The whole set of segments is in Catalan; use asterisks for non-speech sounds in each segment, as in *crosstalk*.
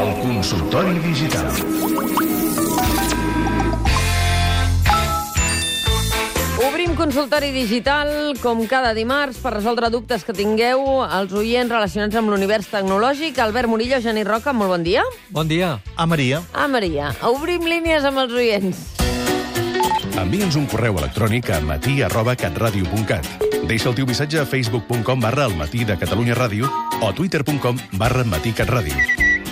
El consultori digital. Obrim consultori digital, com cada dimarts, per resoldre dubtes que tingueu els oients relacionats amb l'univers tecnològic. Albert Murillo, Geni Roca, molt bon dia. Bon dia. A Maria. Ah, Maria, obrim línies amb els oients. Envia'ns un correu electrònic a matí arroba catradio.cat. Deixa el teu missatge a facebook.com barra el matí de Catalunya Ràdio o a twitter.com barra matí catradio.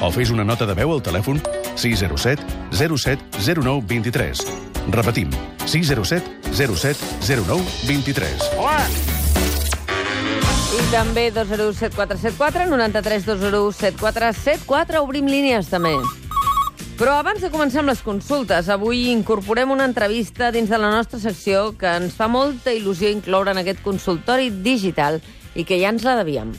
O fes una nota de veu al telèfon 607 07 09 23. Repetim, 607 07 09 23. I també 2017474, 93 201 7474. Obrim línies, també. Però abans de començar amb les consultes, avui incorporem una entrevista dins de la nostra secció que ens fa molta il·lusió incloure en aquest consultori digital i que ja ens la devíem.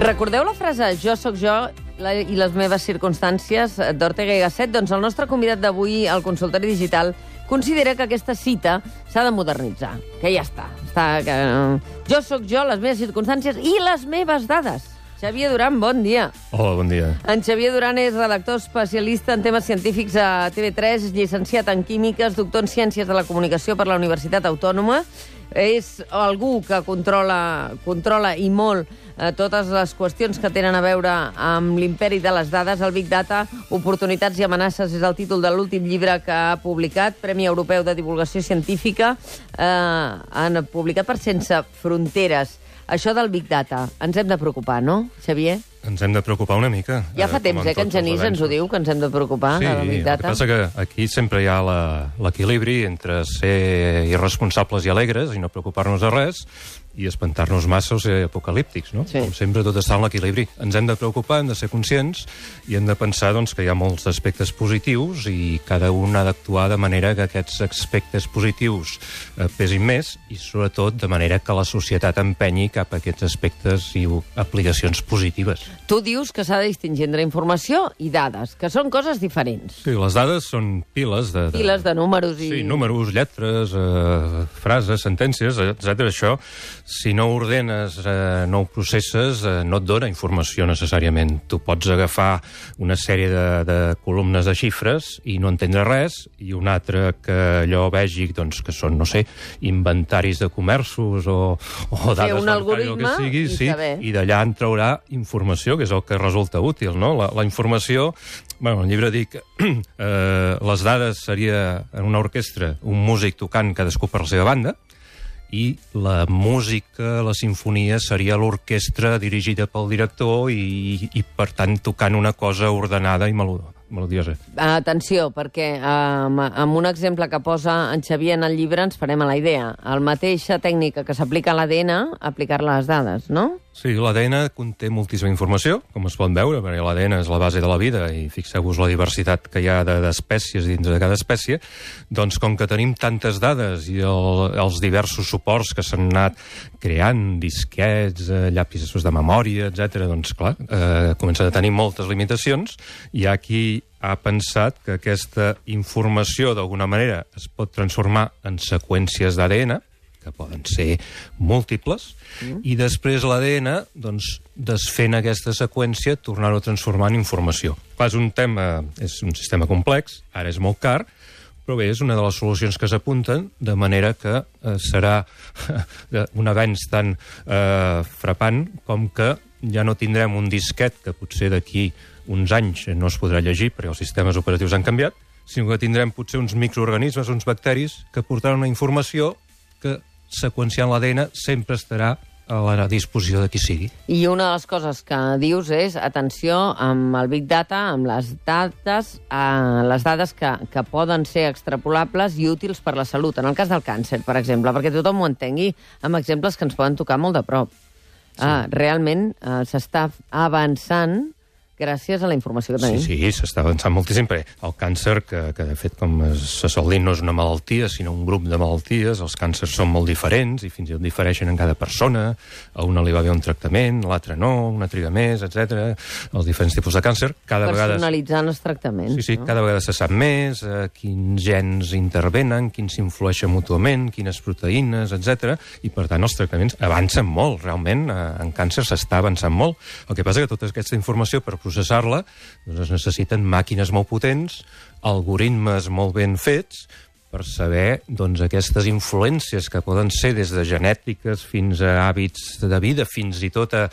Recordeu la frase jo sóc jo i les meves circumstàncies d'Ortega i Gasset? Doncs el nostre convidat d'avui al consultori digital considera que aquesta cita s'ha de modernitzar, que ja està. està que, uh, jo sóc jo, les meves circumstàncies i les meves dades. Xavier Duran, bon dia. Hola, bon dia. En Xavier Duran és redactor especialista en temes científics a TV3, és llicenciat en Químiques, doctor en Ciències de la Comunicació per la Universitat Autònoma. És algú que controla, controla i molt eh, totes les qüestions que tenen a veure amb l'imperi de les dades. El Big Data, oportunitats i amenaces és el títol de l'últim llibre que ha publicat, Premi Europeu de Divulgació Científica, eh, han publicat per Sense Fronteres. Això del Big Data, ens hem de preocupar, no, Xavier? Ens hem de preocupar una mica. Ja fa eh, temps com eh, que en Genís ens ho diu, que ens hem de preocupar Sí, del Big el que Data. passa que aquí sempre hi ha la- l'equilibri entre ser irresponsables i alegres i no preocupar-nos de res i espantar-nos massa o ser apocalíptics, no? Sí. Com sempre tot està en l'equilibri. Ens hem de preocupar, hem de ser conscients i hem de pensar doncs, que hi ha molts aspectes positius i cada un ha d'actuar de manera que aquests aspectes positius eh, pesin més i sobretot de manera que la societat empenyi cap a aquests aspectes i aplicacions positives. Tu dius que s'ha de distingir entre informació i dades, que són coses diferents. Sí, les dades són piles de... de... Piles de números i... Sí, números, lletres, eh, frases, sentències, etc. Això, si no ordenes, eh, no ho processes, eh, no et dona informació necessàriament. Tu pots agafar una sèrie de, de columnes de xifres i no entendre res, i un altre que allò vegi doncs, que són, no sé, inventaris de comerços o, o dades un bancàries, el que algoritme sigui, i sí, saber. i d'allà en traurà informació, que és el que resulta útil, no? La, la informació... Bueno, el llibre dic *clears throat* eh, les dades seria en una orquestra un músic tocant cadascú per la seva banda i la música, la sinfonia, seria l'orquestra dirigida pel director i, i, per tant, tocant una cosa ordenada i melo- melodiosa. Atenció, perquè um, amb un exemple que posa en Xavier en el llibre ens farem a la idea. El mateixa tècnica que s'aplica a l'ADN, aplicar-la a les dades, no? Sí, l'ADN conté moltíssima informació, com es pot veure, perquè l'ADN és la base de la vida i fixeu-vos la diversitat que hi ha de- d'espècies dins de cada espècie, doncs com que tenim tantes dades i el, els diversos suports que s'han anat creant, disquets, eh, llapis de memòria, etc, doncs clar, eh, comença a tenir moltes limitacions. Hi ha qui ha pensat que aquesta informació d'alguna manera es pot transformar en seqüències d'ADN, que poden ser múltiples, mm. i després l'ADN, doncs, desfent aquesta seqüència, tornar-ho a transformar en informació. Clar, és un tema, és un sistema complex, ara és molt car, però bé, és una de les solucions que s'apunten, de manera que eh, serà *laughs* un avenç tan eh, frapant com que ja no tindrem un disquet que potser d'aquí uns anys no es podrà llegir perquè els sistemes operatius han canviat, sinó que tindrem potser uns microorganismes, uns bacteris, que portaran una informació que, seqüenciant l'ADN, sempre estarà a la disposició de qui sigui. I una de les coses que dius és, atenció, amb el Big Data, amb les dades, eh, les dades que, que poden ser extrapolables i útils per la salut. En el cas del càncer, per exemple, perquè tothom ho entengui, amb exemples que ens poden tocar molt de prop. Sí. Ah, realment eh, s'està avançant gràcies a la informació que Sí, tenim. sí, s'està avançant moltíssim, perquè el càncer, que, que de fet, com se sol dir, no és una malaltia, sinó un grup de malalties, els càncers són molt diferents i fins i tot difereixen en cada persona, a una li va bé un tractament, a l'altra no, una triga més, etc. els diferents tipus de càncer, cada vegada... Personalitzant els tractaments. Sí, sí, no? cada vegada se sap més eh, quins gens intervenen, quins s'influeixen mútuament, quines proteïnes, etc. I, per tant, els tractaments avancen molt, realment. Eh, en càncer s'està avançant molt. El que passa que tota aquesta informació, per processar-la, doncs es necessiten màquines molt potents, algoritmes molt ben fets, per saber doncs, aquestes influències que poden ser des de genètiques fins a hàbits de vida, fins i tot a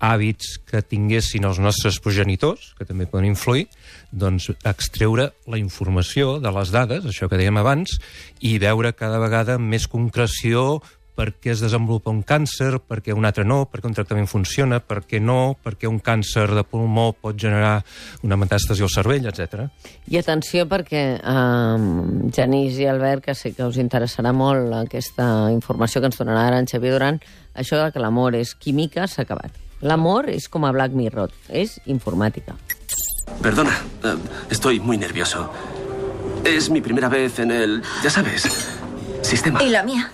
hàbits que tinguessin els nostres progenitors, que també poden influir, doncs extreure la informació de les dades, això que dèiem abans, i veure cada vegada més concreció per què es desenvolupa un càncer, per què un altre no, per què un tractament funciona, per què no, per què un càncer de pulmó pot generar una metàstasi al cervell, etc. I atenció perquè, eh, Genís i Albert, que sé que us interessarà molt aquesta informació que ens donarà ara en Xavier Duran, això de que l'amor és química s'ha acabat. L'amor és com a Black Mirror, és informàtica. Perdona, eh, estoy muy nervioso. Es mi primera vez en el, ya sabes, sistema. ¿Y la mía?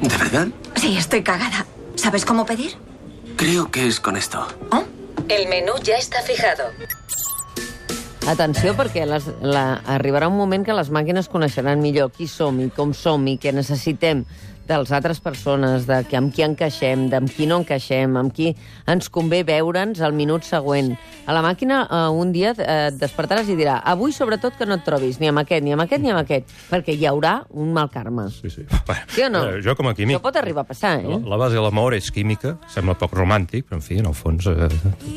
¿De verdad? Sí, estoy cagada. ¿Sabes cómo pedir? Creo que es con esto. ¿Oh? El menú ya está fijado. Atenció, perquè les, la, arribarà un moment que les màquines coneixeran millor qui som i com som i què necessitem de les altres persones, de que amb qui encaixem, d'amb qui no encaixem, amb qui ens convé veure'ns al minut següent. A la màquina eh, un dia eh, et despertaràs i dirà avui sobretot que no et trobis ni amb aquest, ni amb aquest, ni amb aquest, perquè hi haurà un mal karma. Sí, sí. *laughs* Sí o no? eh, jo, com a químic... Això pot arribar a passar, eh? La, la base de l'amor és química, sembla poc romàntic, però en fi, en el fons, eh,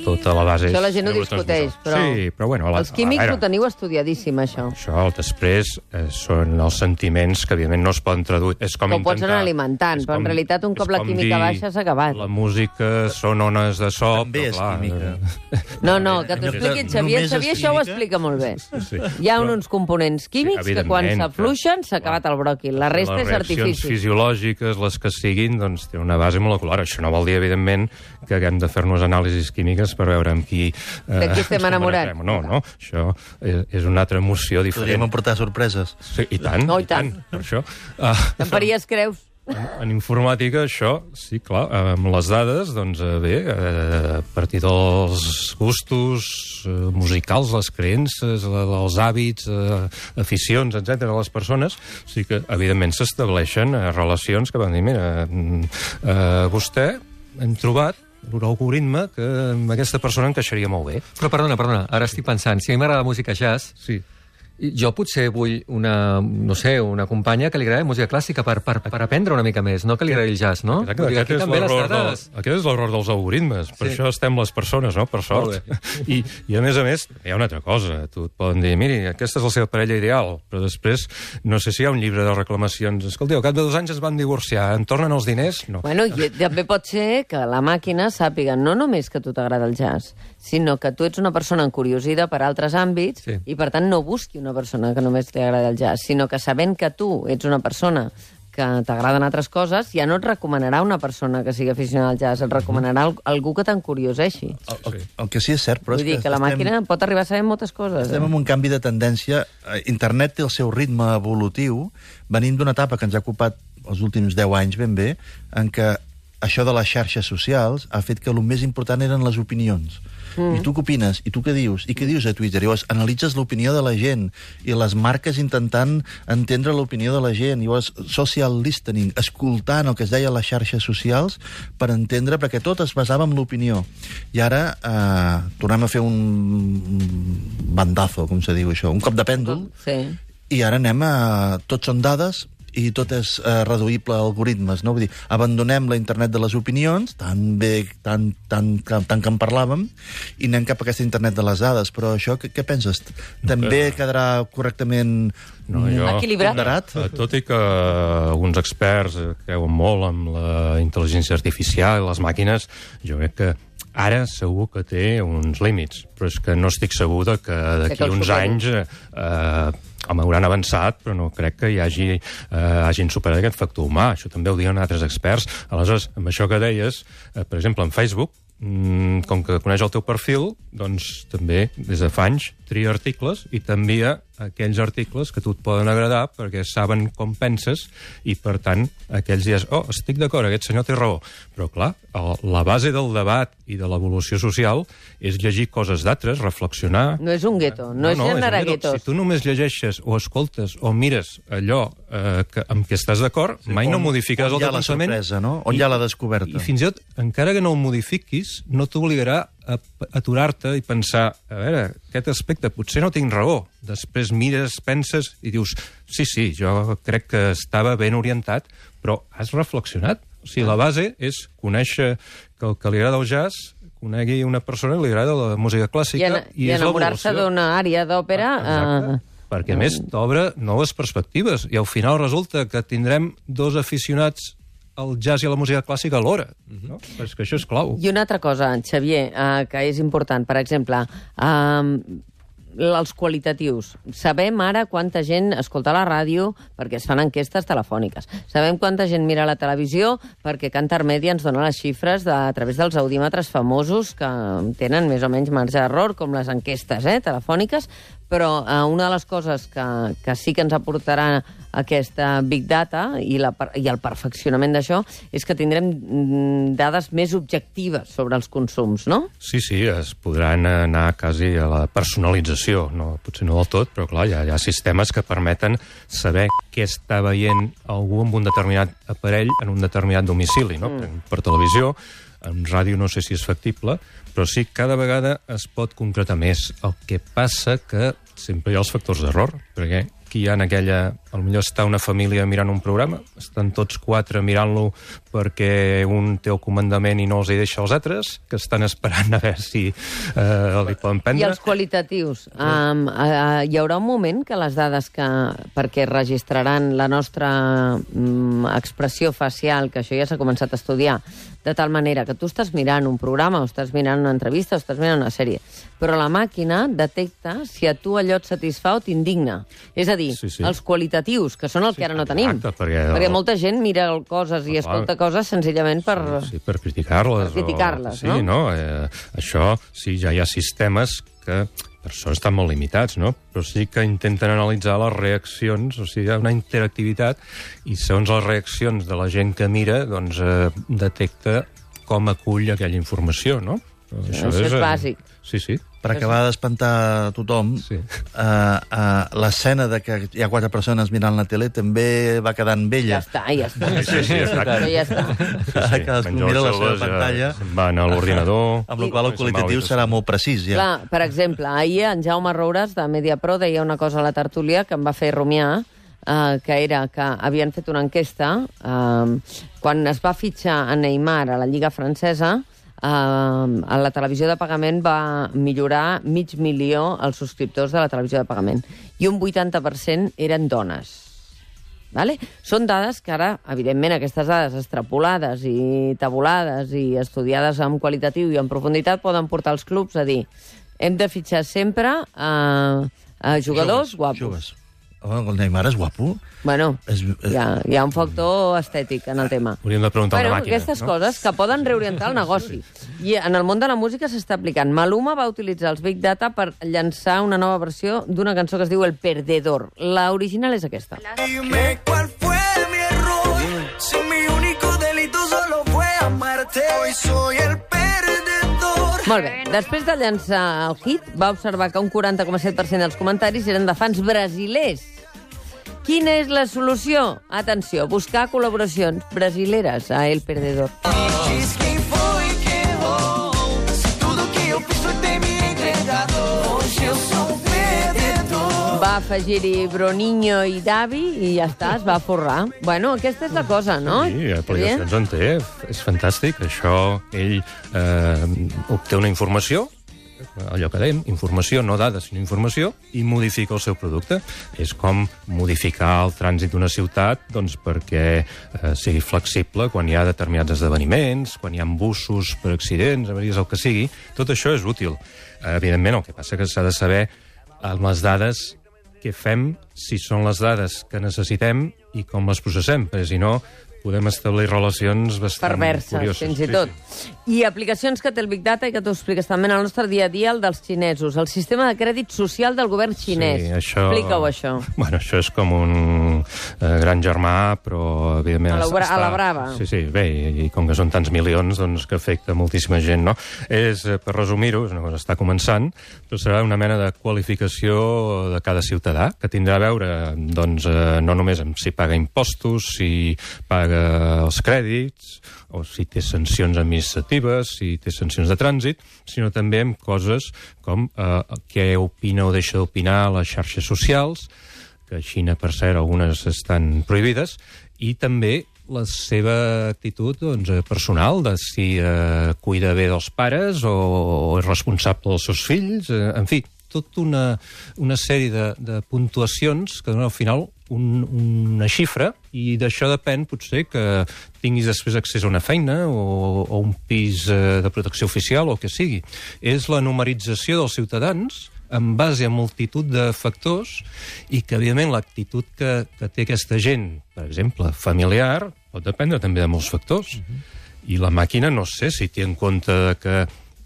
tota la base Això la gent ho discuteix, però... Sí, però bueno... La, Els químics la, ho teniu estudiadíssim, això. Això, després, eh, són els sentiments que, evidentment, no es poden traduir. És com pots intentar... alimentant, és però en realitat un cop la com química dir, baixa s'ha acabat. La música són ones de so, També però, clar, química. eh, No, no, que t'ho expliqui en Xavier. Xavier això ho explica molt bé. sí. Hi ha Però- uns components químics que quan s'afluixen s'ha acabat el bròquil. La resta les és reaccions artifici. fisiològiques, les que siguin, doncs té una base molecular. Això no vol dir, evidentment, que haguem de fer-nos anàlisis químiques per veure amb qui... Eh, De qui estem enamorats. No, no, això és, és una altra emoció Podríem diferent. aportar sorpreses. Sí, I tant, No, i tant. per això. Uh, Te'n faries creus? En, informàtica, això, sí, clar, amb les dades, doncs eh, bé, eh, a partir dels gustos eh, musicals, les creences, els hàbits, aficions, etc de les persones, sí que, evidentment, s'estableixen relacions que van dir, mira, mm, eh, vostè hem trobat un algoritme que amb aquesta persona encaixaria molt bé. Però perdona, perdona, ara estic pensant, si a mi m'agrada la música jazz, Sí. Jo potser vull una, no sé, una companya que li agradi música clàssica per, per, per aprendre una mica més, no que li agradi el jazz, no? Exacte, dir, aquest, aquí és també les dades... del, aquest és l'error dels algoritmes. Per Sí. això estem les persones, no? Per sort. *laughs* I, I, a més a més, hi ha una altra cosa. Tu et poden dir, miri, aquesta és la seva parella ideal, però després no sé si hi ha un llibre de reclamacions. Escolteu, al cap de dos anys es van divorciar, en tornen els diners? No. Bueno, i també pot ser que la màquina sàpiga no només que a tu t'agrada el jazz, sinó que tu ets una persona encuriosida per altres àmbits Sí. i, per tant, no busqui una persona que només li agrada el jazz, sinó que sabent que tu ets una persona que t'agraden altres coses, ja no et recomanarà una persona que sigui aficionada al jazz, et recomanarà al- algú que t'encurioseixi. El, el, el que sí és cert, però Vull és dir que la estem- màquina pot arribar a saber moltes coses. Estem Eh? en un canvi de tendència. Eh, Internet té el seu ritme evolutiu. Venim d'una etapa que ens ha ocupat els últims 10 anys ben bé, en què això de les xarxes socials ha fet que el més important eren les opinions. Mm. I tu què opines? I tu què dius? I què dius a Twitter? Llavors, analitzes l'opinió de la gent i les marques intentant entendre l'opinió de la gent. Llavors, social listening, escoltant el que es deia a les xarxes socials per entendre, perquè tot es basava en l'opinió. I ara eh, tornem a fer un, un bandazo, com se diu això, un cop de pèndol, Sí. i ara anem a... Tots són dades i tot és eh, reduïble a algoritmes, no? Vull dir, abandonem la internet de les opinions, tan bé, tan, tan, tan, tan que en parlàvem, i anem cap a aquesta internet de les dades. Però això, què, què penses? També quedarà correctament No, jo, Equilibrat. ponderat? Eh, Tot i que alguns experts eh, creuen molt amb la intel·ligència artificial i les màquines, jo crec que ara segur que té uns límits, però és que no estic segur de que d'aquí uns anys eh, eh, home, hauran avançat, però no crec que hi hagi, eh, hagin superat aquest factor humà. Això també ho diuen altres experts. Aleshores, amb això que deies, eh, per exemple, en Facebook, mm, com que coneix el teu perfil, doncs també, des de fa anys, tria articles i t'envia aquells articles que a tu et poden agradar perquè saben com penses i, per tant, aquells dies, oh, estic d'acord, aquest senyor té raó. Però, clar, el, la base del debat i de l'evolució social és llegir coses d'altres, reflexionar... No és un gueto, no, és generar un gueto. guetos. Si tu només llegeixes o escoltes o mires allò eh, que, amb què estàs d'acord, mai no On- modificaràs on el hi ha teu la pensament. sorpresa, no? On hi ha la descoberta. I fins i tot, encara que no ho modifiquis, no t'obligarà aturar-te i pensar, a veure, aquest aspecte potser no tinc raó. Després mires, penses i dius, sí, sí, jo crec que estava ben orientat, però has reflexionat. O sigui, la base és conèixer que el que li agrada el jazz conegui una persona que li agrada la música I, clàssica en, i és enamorar-se d'una àrea d'òpera... Exacte. Eh, Perquè, a més, t'obre noves perspectives i al final resulta que tindrem dos aficionats al jazz i a la música clàssica alhora. No? És que això és clau. I una altra cosa, Xavier, eh, que és important, per exemple, eh, els qualitatius. Sabem ara quanta gent escolta la ràdio perquè es fan enquestes telefòniques. Sabem quanta gent mira la televisió perquè Cantar Media ens dona les xifres de, a través dels audímetres famosos que tenen més o menys marge d'error, com les enquestes eh, telefòniques, però eh, una de les coses que, que sí que ens aportarà aquesta Big Data i, la, i el perfeccionament d'això és que tindrem mm, dades més objectives sobre els consums, no? Sí, sí, es podran anar quasi a la personalització, no, potser no del tot, però clar, hi ha, hi ha sistemes que permeten saber què està veient algú amb un determinat aparell en un determinat domicili, no? Mm. Per, per televisió, en ràdio no sé si és factible, però sí cada vegada es pot concretar més. El que passa que sempre hi ha els factors d'error, perquè aquí hi ha en aquella... Potser està una família mirant un programa, estan tots quatre mirant-lo perquè un té el comandament i no els hi deixa els altres, que estan esperant a veure si eh, li poden I prendre. els qualitatius. Um, uh, hi haurà un moment que les dades que... perquè registraran la nostra um, expressió facial, que això ja s'ha començat a estudiar, de tal manera que tu estàs mirant un programa, o estàs mirant una entrevista, o estàs mirant una sèrie, però la màquina detecta si a tu allò et satisfà o t'indigna. És a dir, Sí, sí. els qualitatius, que són el que ara no tenim. exacte, perquè- perquè molta gent mira coses i escolta coses senzillament per... Sí, per criticar-les. Per criticar-les, o... sí, no? no? Eh, això, sí, ja hi ha sistemes que per això estan molt limitats, no? Però sí que intenten analitzar les reaccions, o sigui, hi ha una interactivitat, i segons les reaccions de la gent que mira, doncs eh, detecta com acull aquella informació, no? Però Això és eh, bàsic. Sí, sí. Per acabar d'espantar tothom, Sí. eh, eh, l'escena de que hi ha quatre persones mirant la tele també va quedant Ja vella. està, ja està. Sí, sí, exacte. Això ja està. Sí, Cadascú Menys mira la seva ja pantalla. se'n Van a l'ordinador... Amb la qual el va qualitatiu serà molt precís, ja. Clar, per exemple, ahir en Jaume Roures, de Mediapro, deia una cosa a la tertúlia que em va fer rumiar, eh, que era que havien fet una enquesta eh, quan es va fitxar a Neymar a la Lliga Francesa, a la televisió de pagament va millorar mig milió els subscriptors de la televisió de pagament i un 80% eren dones. Vale? Són dades que ara, evidentment, aquestes dades extrapolades i tabulades i estudiades amb qualitatiu i en profunditat poden portar els clubs a dir hem de fitxar sempre a, a jugadors guapos. Joves. El Neymar és guapo. Bueno, És, hi ha, hi ha un factor estètic en el tema. Hauríem de preguntar a Bueno, una màquina. aquestes no? coses que poden reorientar el negoci. I en el món de la música s'està aplicant. Maluma va utilitzar els Big Data per llançar una nova versió d'una cançó que es diu El Perdedor. La original és aquesta. Dime cuál fue mi error. Si mi único delito solo fue amarte. Hoy soy el perdedor. Molt bé. Després de llançar el hit, va observar que un 40,7% dels comentaris eren de fans brasilers. Quina és la solució? Atenció, buscar col·laboracions brasileres a El Perdedor. Perdedor. Va afegir-hi Broniño i Davi i ja està, es va forrar. Bueno, aquesta és la cosa, no? Sí, aplicacions en té. És fantàstic. Això, ell eh, obté una informació, allò que dèiem, informació, no dades, sinó informació, i modifica el seu producte. És com modificar el trànsit d'una ciutat doncs, perquè eh, sigui flexible quan hi ha determinats esdeveniments, quan hi ha bussos per accidents, avaries, el que sigui. Tot això és útil. Eh, evidentment, el que passa que s'ha de saber amb les dades què fem, si són les dades que necessitem i com les processem, perquè si no podem establir relacions bastant perverses, curioses. fins i Sí, tot. sí. I aplicacions que té el Big Data i que tu expliques també en el nostre dia a dia, el dels xinesos, el sistema de crèdit social del govern xinès. Sí, això... Explica-ho, això. Bueno, això és com un eh, gran germà, però evidentment... A la està- a la brava. Sí, sí, bé, i, i com que són tants milions, doncs que afecta moltíssima gent, no? És, eh, per resumir-ho, és una cosa que està començant, però serà una mena de qualificació de cada ciutadà, que tindrà a veure, doncs, eh, no només amb si paga impostos, si paga els crèdits, o si té sancions administratives, si té sancions de trànsit, sinó també amb coses com eh, què opina o deixa d'opinar a les xarxes socials, que a Xina, per cert, algunes estan prohibides, i també la seva actitud doncs, eh, personal, de si eh, cuida bé dels pares o, o és responsable dels seus fills, eh, en fi, tota una, una sèrie de, de puntuacions que donen al final un, una xifra i d'això depèn potser que tinguis després accés a una feina o, o un pis eh, de protecció oficial o el que sigui. És la numerització dels ciutadans en base a multitud de factors i que, evidentment, l'actitud que, que té aquesta gent, per exemple, familiar, pot dependre també de molts factors. I la màquina no sé si té en compte que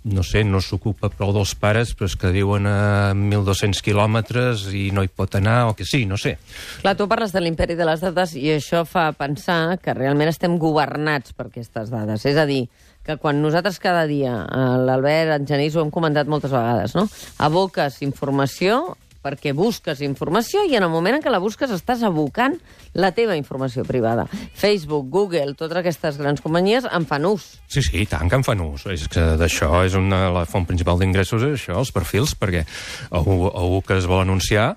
no sé, no s'ocupa prou dels pares, però és que viuen a 1.200 quilòmetres i no hi pot anar, o que sí, no sé. Clar, tu parles de l'imperi de les dades i això fa pensar que realment estem governats per aquestes dades. És a dir, que quan nosaltres cada dia, eh, l'Albert, en Genís, ho hem comentat moltes vegades, no? aboques informació perquè busques informació i en el moment en què la busques estàs abocant la teva informació privada. Facebook, Google, totes aquestes grans companyies en fan ús. Sí, sí, tant que en fan ús. És que d'això és una, la font principal d'ingressos, això, els perfils, perquè algú, algú que es vol anunciar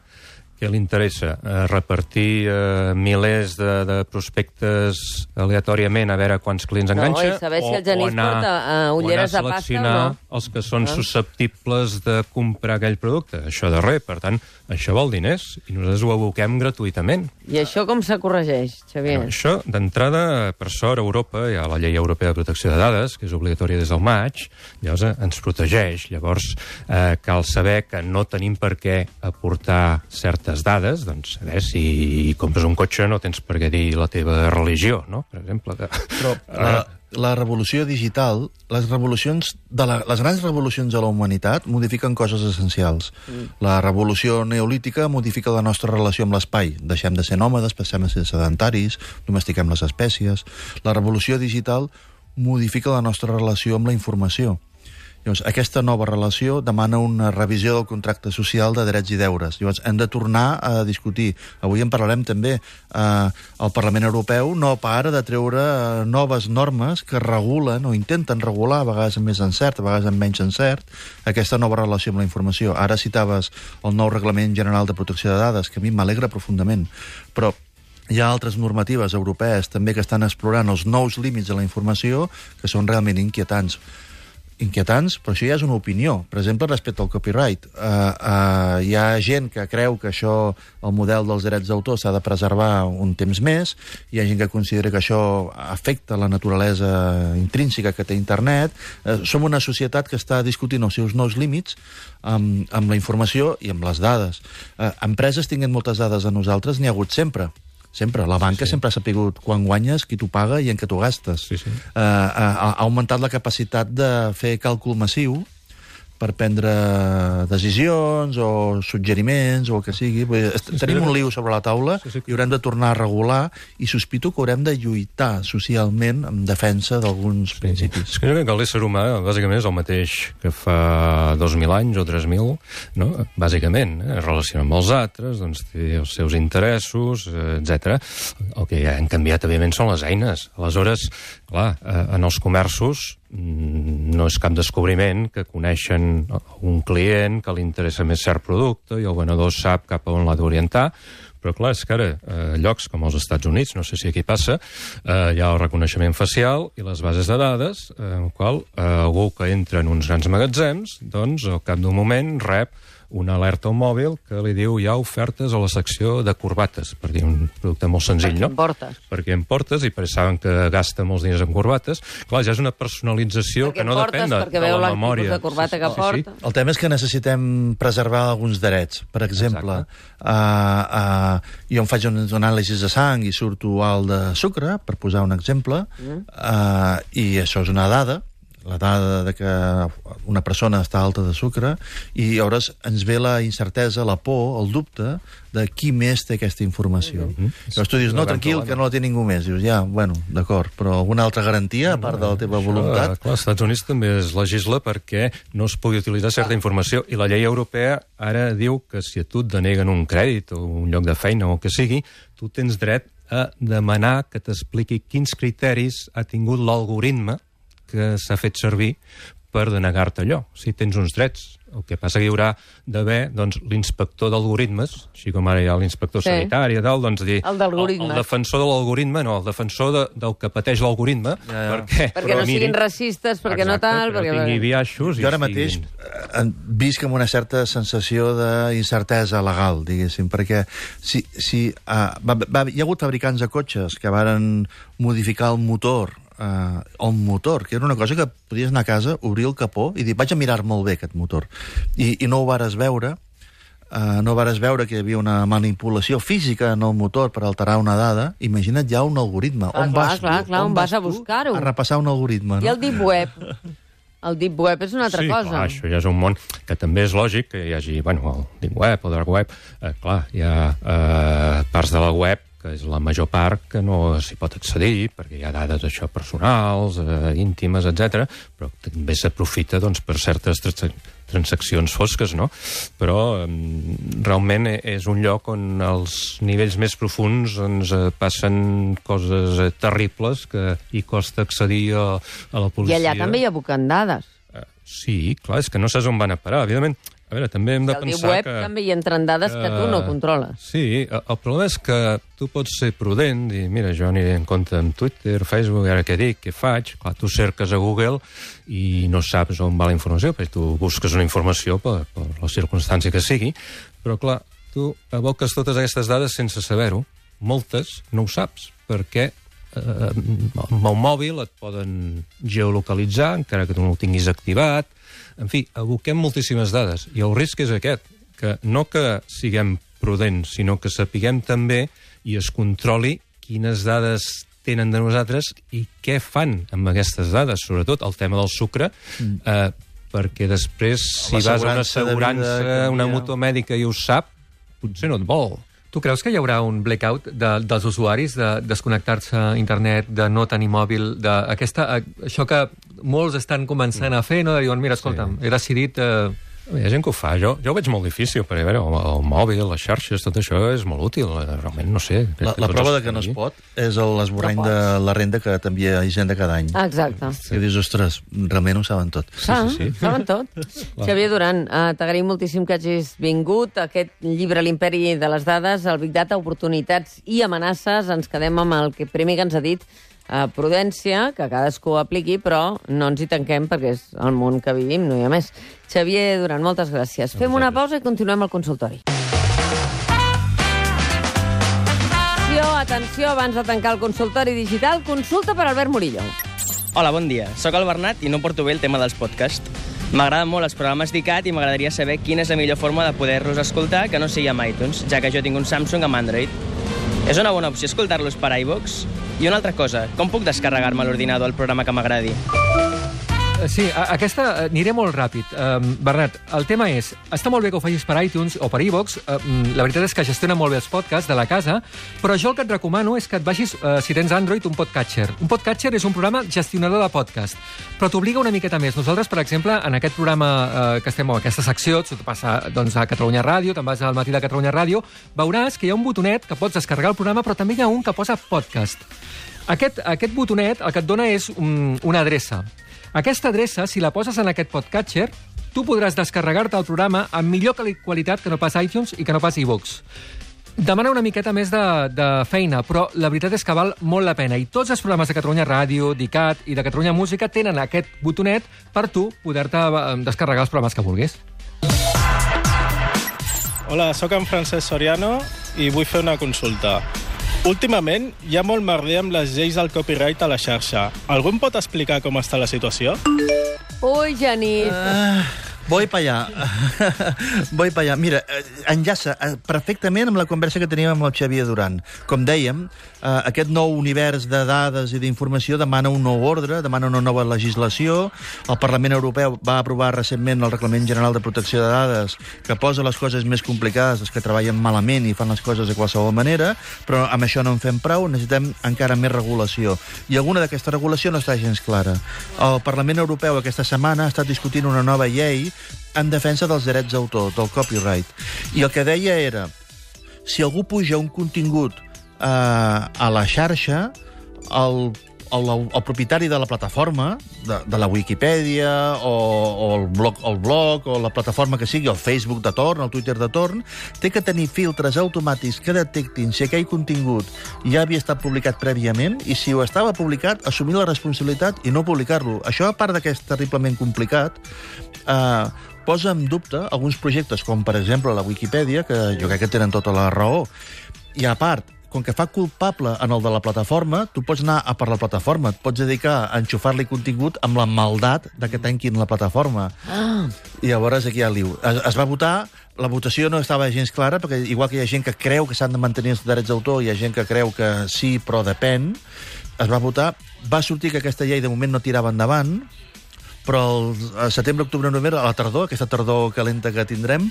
què li interessa? Eh, repartir eh, milers de, de prospectes aleatòriament a veure quants clients enganxa? i saber si el Genís porta, eh, ulleres anar de pasta o no. els que són Ah. susceptibles de comprar aquell producte. Això de res. Per tant, això vol diners i nosaltres ho aboquem gratuïtament. I això com se corregeix, Xavier? Bueno, això, d'entrada, per sort, a Europa hi ha la llei europea de protecció de dades, que és obligatòria des del maig, llavors eh, ens protegeix. Llavors, eh, cal saber que no tenim per què aportar certes dades, doncs, saber si compres un cotxe no tens per què dir la teva religió, no?, per exemple. Que... Però la, la revolució digital, les revolucions de la, les grans revolucions de la humanitat modifiquen coses essencials. Mm. La revolució neolítica modifica la nostra relació amb l'espai. Deixem de ser nòmades, passem a ser sedentaris, domestiquem les espècies. La revolució digital modifica la nostra relació amb la informació. Llavors, aquesta nova relació demana una revisió del contracte social de drets i deures. Llavors, hem de tornar a discutir. Avui en parlarem també. Eh, el Parlament Europeu no para de treure eh, noves normes que regulen o intenten regular, a vegades amb més encert, a vegades amb menys encert, aquesta nova relació amb la informació. Ara citaves el nou Reglament General de Protecció de Dades, que a mi m'alegra profundament, però hi ha altres normatives europees també que estan explorant els nous límits de la informació que són realment inquietants inquietants, però això ja és una opinió. Per exemple, respecte al copyright. Uh, uh, hi ha gent que creu que això, el model dels drets d'autor, s'ha de preservar un temps més, hi ha gent que considera que això afecta la naturalesa intrínseca que té internet. Uh, som una societat que està discutint els seus nous límits amb, amb la informació i amb les dades. Uh, empreses tinguent moltes dades de nosaltres n'hi ha hagut sempre. Sempre. La banca sí, sempre ha sapigut quan guanyes, qui t'ho paga i en què t'ho gastes. Sí, sí. Uh, ha, ha augmentat la capacitat de fer càlcul massiu per prendre decisions o suggeriments o el que sigui. Vull dir, sí, tenim un liu sobre la taula Sí, sí. i haurem de tornar a regular i sospito que haurem de lluitar socialment en defensa d'alguns principis. És que jo crec que l'ésser humà, bàsicament, és el mateix que fa 2.000 anys o 3.000, no? bàsicament. Eh? Es relaciona amb els altres, doncs té els seus interessos, eh, etc. El que han canviat, evidentment, són les eines. Aleshores, clar, eh, en els comerços mm, no és cap descobriment que coneixen un client que li interessa més cert producte i el venedor sap cap a on l'ha d'orientar, però clar, és que ara, eh, llocs com els Estats Units, no sé si aquí passa, eh, hi ha el reconeixement facial i les bases de dades, eh, en el qual eh, algú que entra en uns grans magatzems, doncs, al cap d'un moment rep una alerta al mòbil que li diu hi ha ofertes a la secció de corbates, per dir un producte molt senzill, Perquè no? em portes. Perquè em portes i perquè saben que gasta molts diners en corbates. Clar, ja és una personalització Perquè que no portes, depèn de, perquè de veu la memòria. de corbata que porta. El tema és que necessitem preservar alguns drets. Per exemple, uh, uh, jo em faig uns anàlisis de sang i surto alt de sucre, per posar un exemple, Mm. uh, i això és una dada, la dada de que una persona està alta de sucre, i llavors ens ve la incertesa, la por, el dubte de qui més té aquesta informació. Mm -hmm. Llavors tu dius, no, tranquil, que no la té ningú més. Dius, ja, bueno, d'acord, però alguna altra garantia, a part de la teva voluntat? Això, clar, als Estats Units també es legisla perquè no es pugui utilitzar certa informació i la llei europea ara diu que si a tu et deneguen un crèdit o un lloc de feina o el que sigui, tu tens dret a demanar que t'expliqui quins criteris ha tingut l'algoritme que s'ha fet servir per denegar-te allò. Si tens uns drets, el que passa que hi haurà d'haver doncs, l'inspector d'algoritmes, així com ara hi ha l'inspector Sí. sanitari i tal, doncs dir... El. El, el defensor de l'algoritme, no, el defensor de, del que pateix l'algoritme, Ja, ja. perquè, Perquè no siguin racistes, perquè no tal, perquè perquè... no tingui biaixos i Jo ara mateix siguin... eh, visc amb una certa sensació d'incertesa legal, diguéssim, perquè si, si, uh, va, va, hi ha hagut fabricants de cotxes que varen modificar el motor uh, el motor, que era una cosa que podies anar a casa, obrir el capó i dir, vaig a mirar molt bé aquest motor. I, i no ho vares veure, uh, no vares veure que hi havia una manipulació física en el motor per alterar una dada, imagina't ja un algoritme. Clar, on clar, vas, clar, clar, on vas a tu buscar-ho? A repassar un algoritme, no? I el Deep Web? *laughs* El Deep Web és una altra sí, cosa. clar, això ja és un món que també és lògic que hi hagi, bueno, el deep web, el dark web, eh, clar, hi ha eh, parts de la web que és la major part que no s'hi pot accedir, perquè hi ha dades això personals, eh, íntimes, etc. però també s'aprofita doncs, per certes trans transaccions fosques, no? Però eh, realment e- és un lloc on els nivells més profuns ens eh, passen coses eh, terribles que hi costa accedir a, a la I policia. allà també hi ha bucandades. Eh, Sí, clar, és que no saps on van a parar. Evidentment, a veure, també hem de al Deep pensar Web que... també hi entren dades que tu no controles. Sí, el el problema és que tu pots ser prudent, dir, mira, jo aniré en compte amb Twitter, Facebook, ara què dic, què faig? Clar, tu cerques a Google i no saps on va la informació, perquè tu busques una informació per, per la circumstància que sigui, però clar, tu aboques totes aquestes dades sense saber-ho. Moltes no ho saps, perquè eh, amb el mòbil et poden geolocalitzar, encara que tu no ho tinguis activat. En fi, aboquem moltíssimes dades. I el risc és aquest, que no que siguem prudents, sinó que sapiguem també i es controli quines dades tenen de nosaltres i què fan amb aquestes dades, sobretot el tema del sucre, mm. eh, perquè després, si vas a una vida assegurança, canvia. una mutua mèdica i ho sap, potser no et vol. Tu creus que hi haurà un blackout de, dels usuaris, de desconnectar-se a internet, de no tenir mòbil, de aquesta, eh, això que molts estan començant a fer, no? de diuen, mira, escolta'm, he decidit... Eh, Hi ha gent que ho fa. Jo, jo ho veig molt difícil, perquè a veure, el, el mòbil, les xarxes, tot això és molt útil. eh, Realment, no sé. La, que la prova de que no es pot és el- l'esborrany No de la renda que t'envia Hisenda cada any. Exacte. I dius, ostres, realment ho saben tot. Ah, sí, sí. saben tot. *laughs* Xavier Duran, eh, t'agraïm moltíssim que hagis vingut. Aquest llibre, L'imperi de les dades, el Big Data, oportunitats i amenaces. Ens quedem amb el que primer que ens ha dit, eh, prudència, que cadascú apliqui, però no ens hi tanquem perquè és el món que vivim, no hi ha més. Xavier Duran, moltes gràcies. Fem una pausa i continuem al consultori. Atenció, atenció, abans de tancar el consultori digital, consulta per Albert Murillo. Hola, bon dia. Soc el Bernat i no porto bé el tema dels podcasts. M'agraden molt els programes d'ICAT i m'agradaria saber quina és la millor forma de poder-los escoltar que no sigui amb iTunes, ja que jo tinc un Samsung amb Android. És una bona opció escoltar-los per iVox? I una altra cosa, com puc descarregar-me a l'ordinador el programa que m'agradi? Sí, a- aquesta eh, aniré molt ràpid. Um, Bernat, el tema és, està molt bé que ho facis per iTunes o per iVox, uh, la veritat és que gestiona molt bé els podcasts de la casa, però jo el que et recomano és que et baixis, uh, si tens Android, un podcatcher. Un podcatcher és un programa gestionador de podcast, però t'obliga una miqueta més. Nosaltres, per exemple, en aquest programa uh, que estem, en aquesta secció, tu passa doncs, a Catalunya Ràdio, te'n vas al matí de Catalunya Ràdio, veuràs que hi ha un botonet que pots descarregar el programa, però també hi ha un que posa podcast. Aquest, aquest botonet el que et dona és un, una adreça. Aquesta adreça, si la poses en aquest podcatcher, tu podràs descarregar-te el programa amb millor quali- qualitat que no pas iTunes i que no pas iVoox. Demana una miqueta més de, de feina, però la veritat és que val molt la pena. I tots els programes de Catalunya Ràdio, d'ICAT i de Catalunya Música tenen aquest botonet per tu poder-te eh, descarregar els programes que vulguis. Hola, sóc en Francesc Soriano i vull fer una consulta. Últimament hi ha molt merder amb les lleis del copyright a la xarxa. Algú em pot explicar com està la situació? Ui, Genís. Uh, voy pa allà. *laughs* voy pa allà. Mira, eh, enllaça eh, perfectament amb la conversa que teníem amb el Xavier Duran. Com dèiem, eh, aquest nou univers de dades i d'informació demana un nou ordre, demana una nova legislació. El Parlament Europeu va aprovar recentment el Reglament General de Protecció de Dades que posa les coses més complicades, els que treballen malament i fan les coses de qualsevol manera, però amb això no en fem prou, necessitem encara més regulació. I alguna d'aquesta regulació no està gens clara. El Parlament Europeu aquesta setmana ha estat discutint una nova llei en defensa dels drets d'autor, del copyright. I el que deia era, si algú puja un contingut eh, a la xarxa, el, el, el propietari de la plataforma, de, de la Wikipedia, o, o el, blog, el blog, o la plataforma que sigui, el Facebook de torn, el Twitter de torn, té que tenir filtres automàtics que detectin si aquell contingut ja havia estat publicat prèviament i si ho estava publicat, assumir la responsabilitat i no publicar-lo. Això, a part de que és terriblement complicat, eh, posa en dubte alguns projectes, com per exemple la Wikipedia, que jo crec que tenen tota la raó. I a part, com que fa culpable en el de la plataforma, tu pots anar a per la plataforma, et pots dedicar a enxufar-li contingut amb la maldat de que tanquin la plataforma. Ah. I llavors aquí hi ha liu. Es, es va votar, la votació no estava gens clara, perquè igual que hi ha gent que creu que s'han de mantenir els drets d'autor, hi ha gent que creu que sí, però depèn, es va votar, va sortir que aquesta llei de moment no tirava endavant, però el setembre, octubre, novembre, a la tardor, aquesta tardor calenta que tindrem,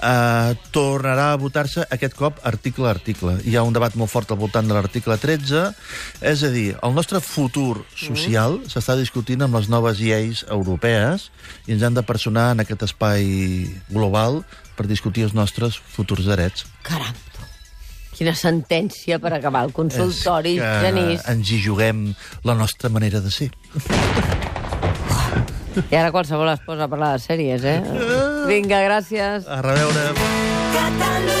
eh, tornarà a votar-se aquest cop article a article. Hi ha un debat molt fort al voltant de l'article 13, és a dir, el nostre futur social mm. s'està discutint amb les noves lleis europees i ens han de personar en aquest espai global per discutir els nostres futurs drets. Caram. Quina sentència per acabar el consultori, Genís. ens hi juguem la nostra manera de ser. *laughs* I ara qualsevol es posa a parlar de sèries, eh? Vinga, gràcies. A reveure. Catalunya.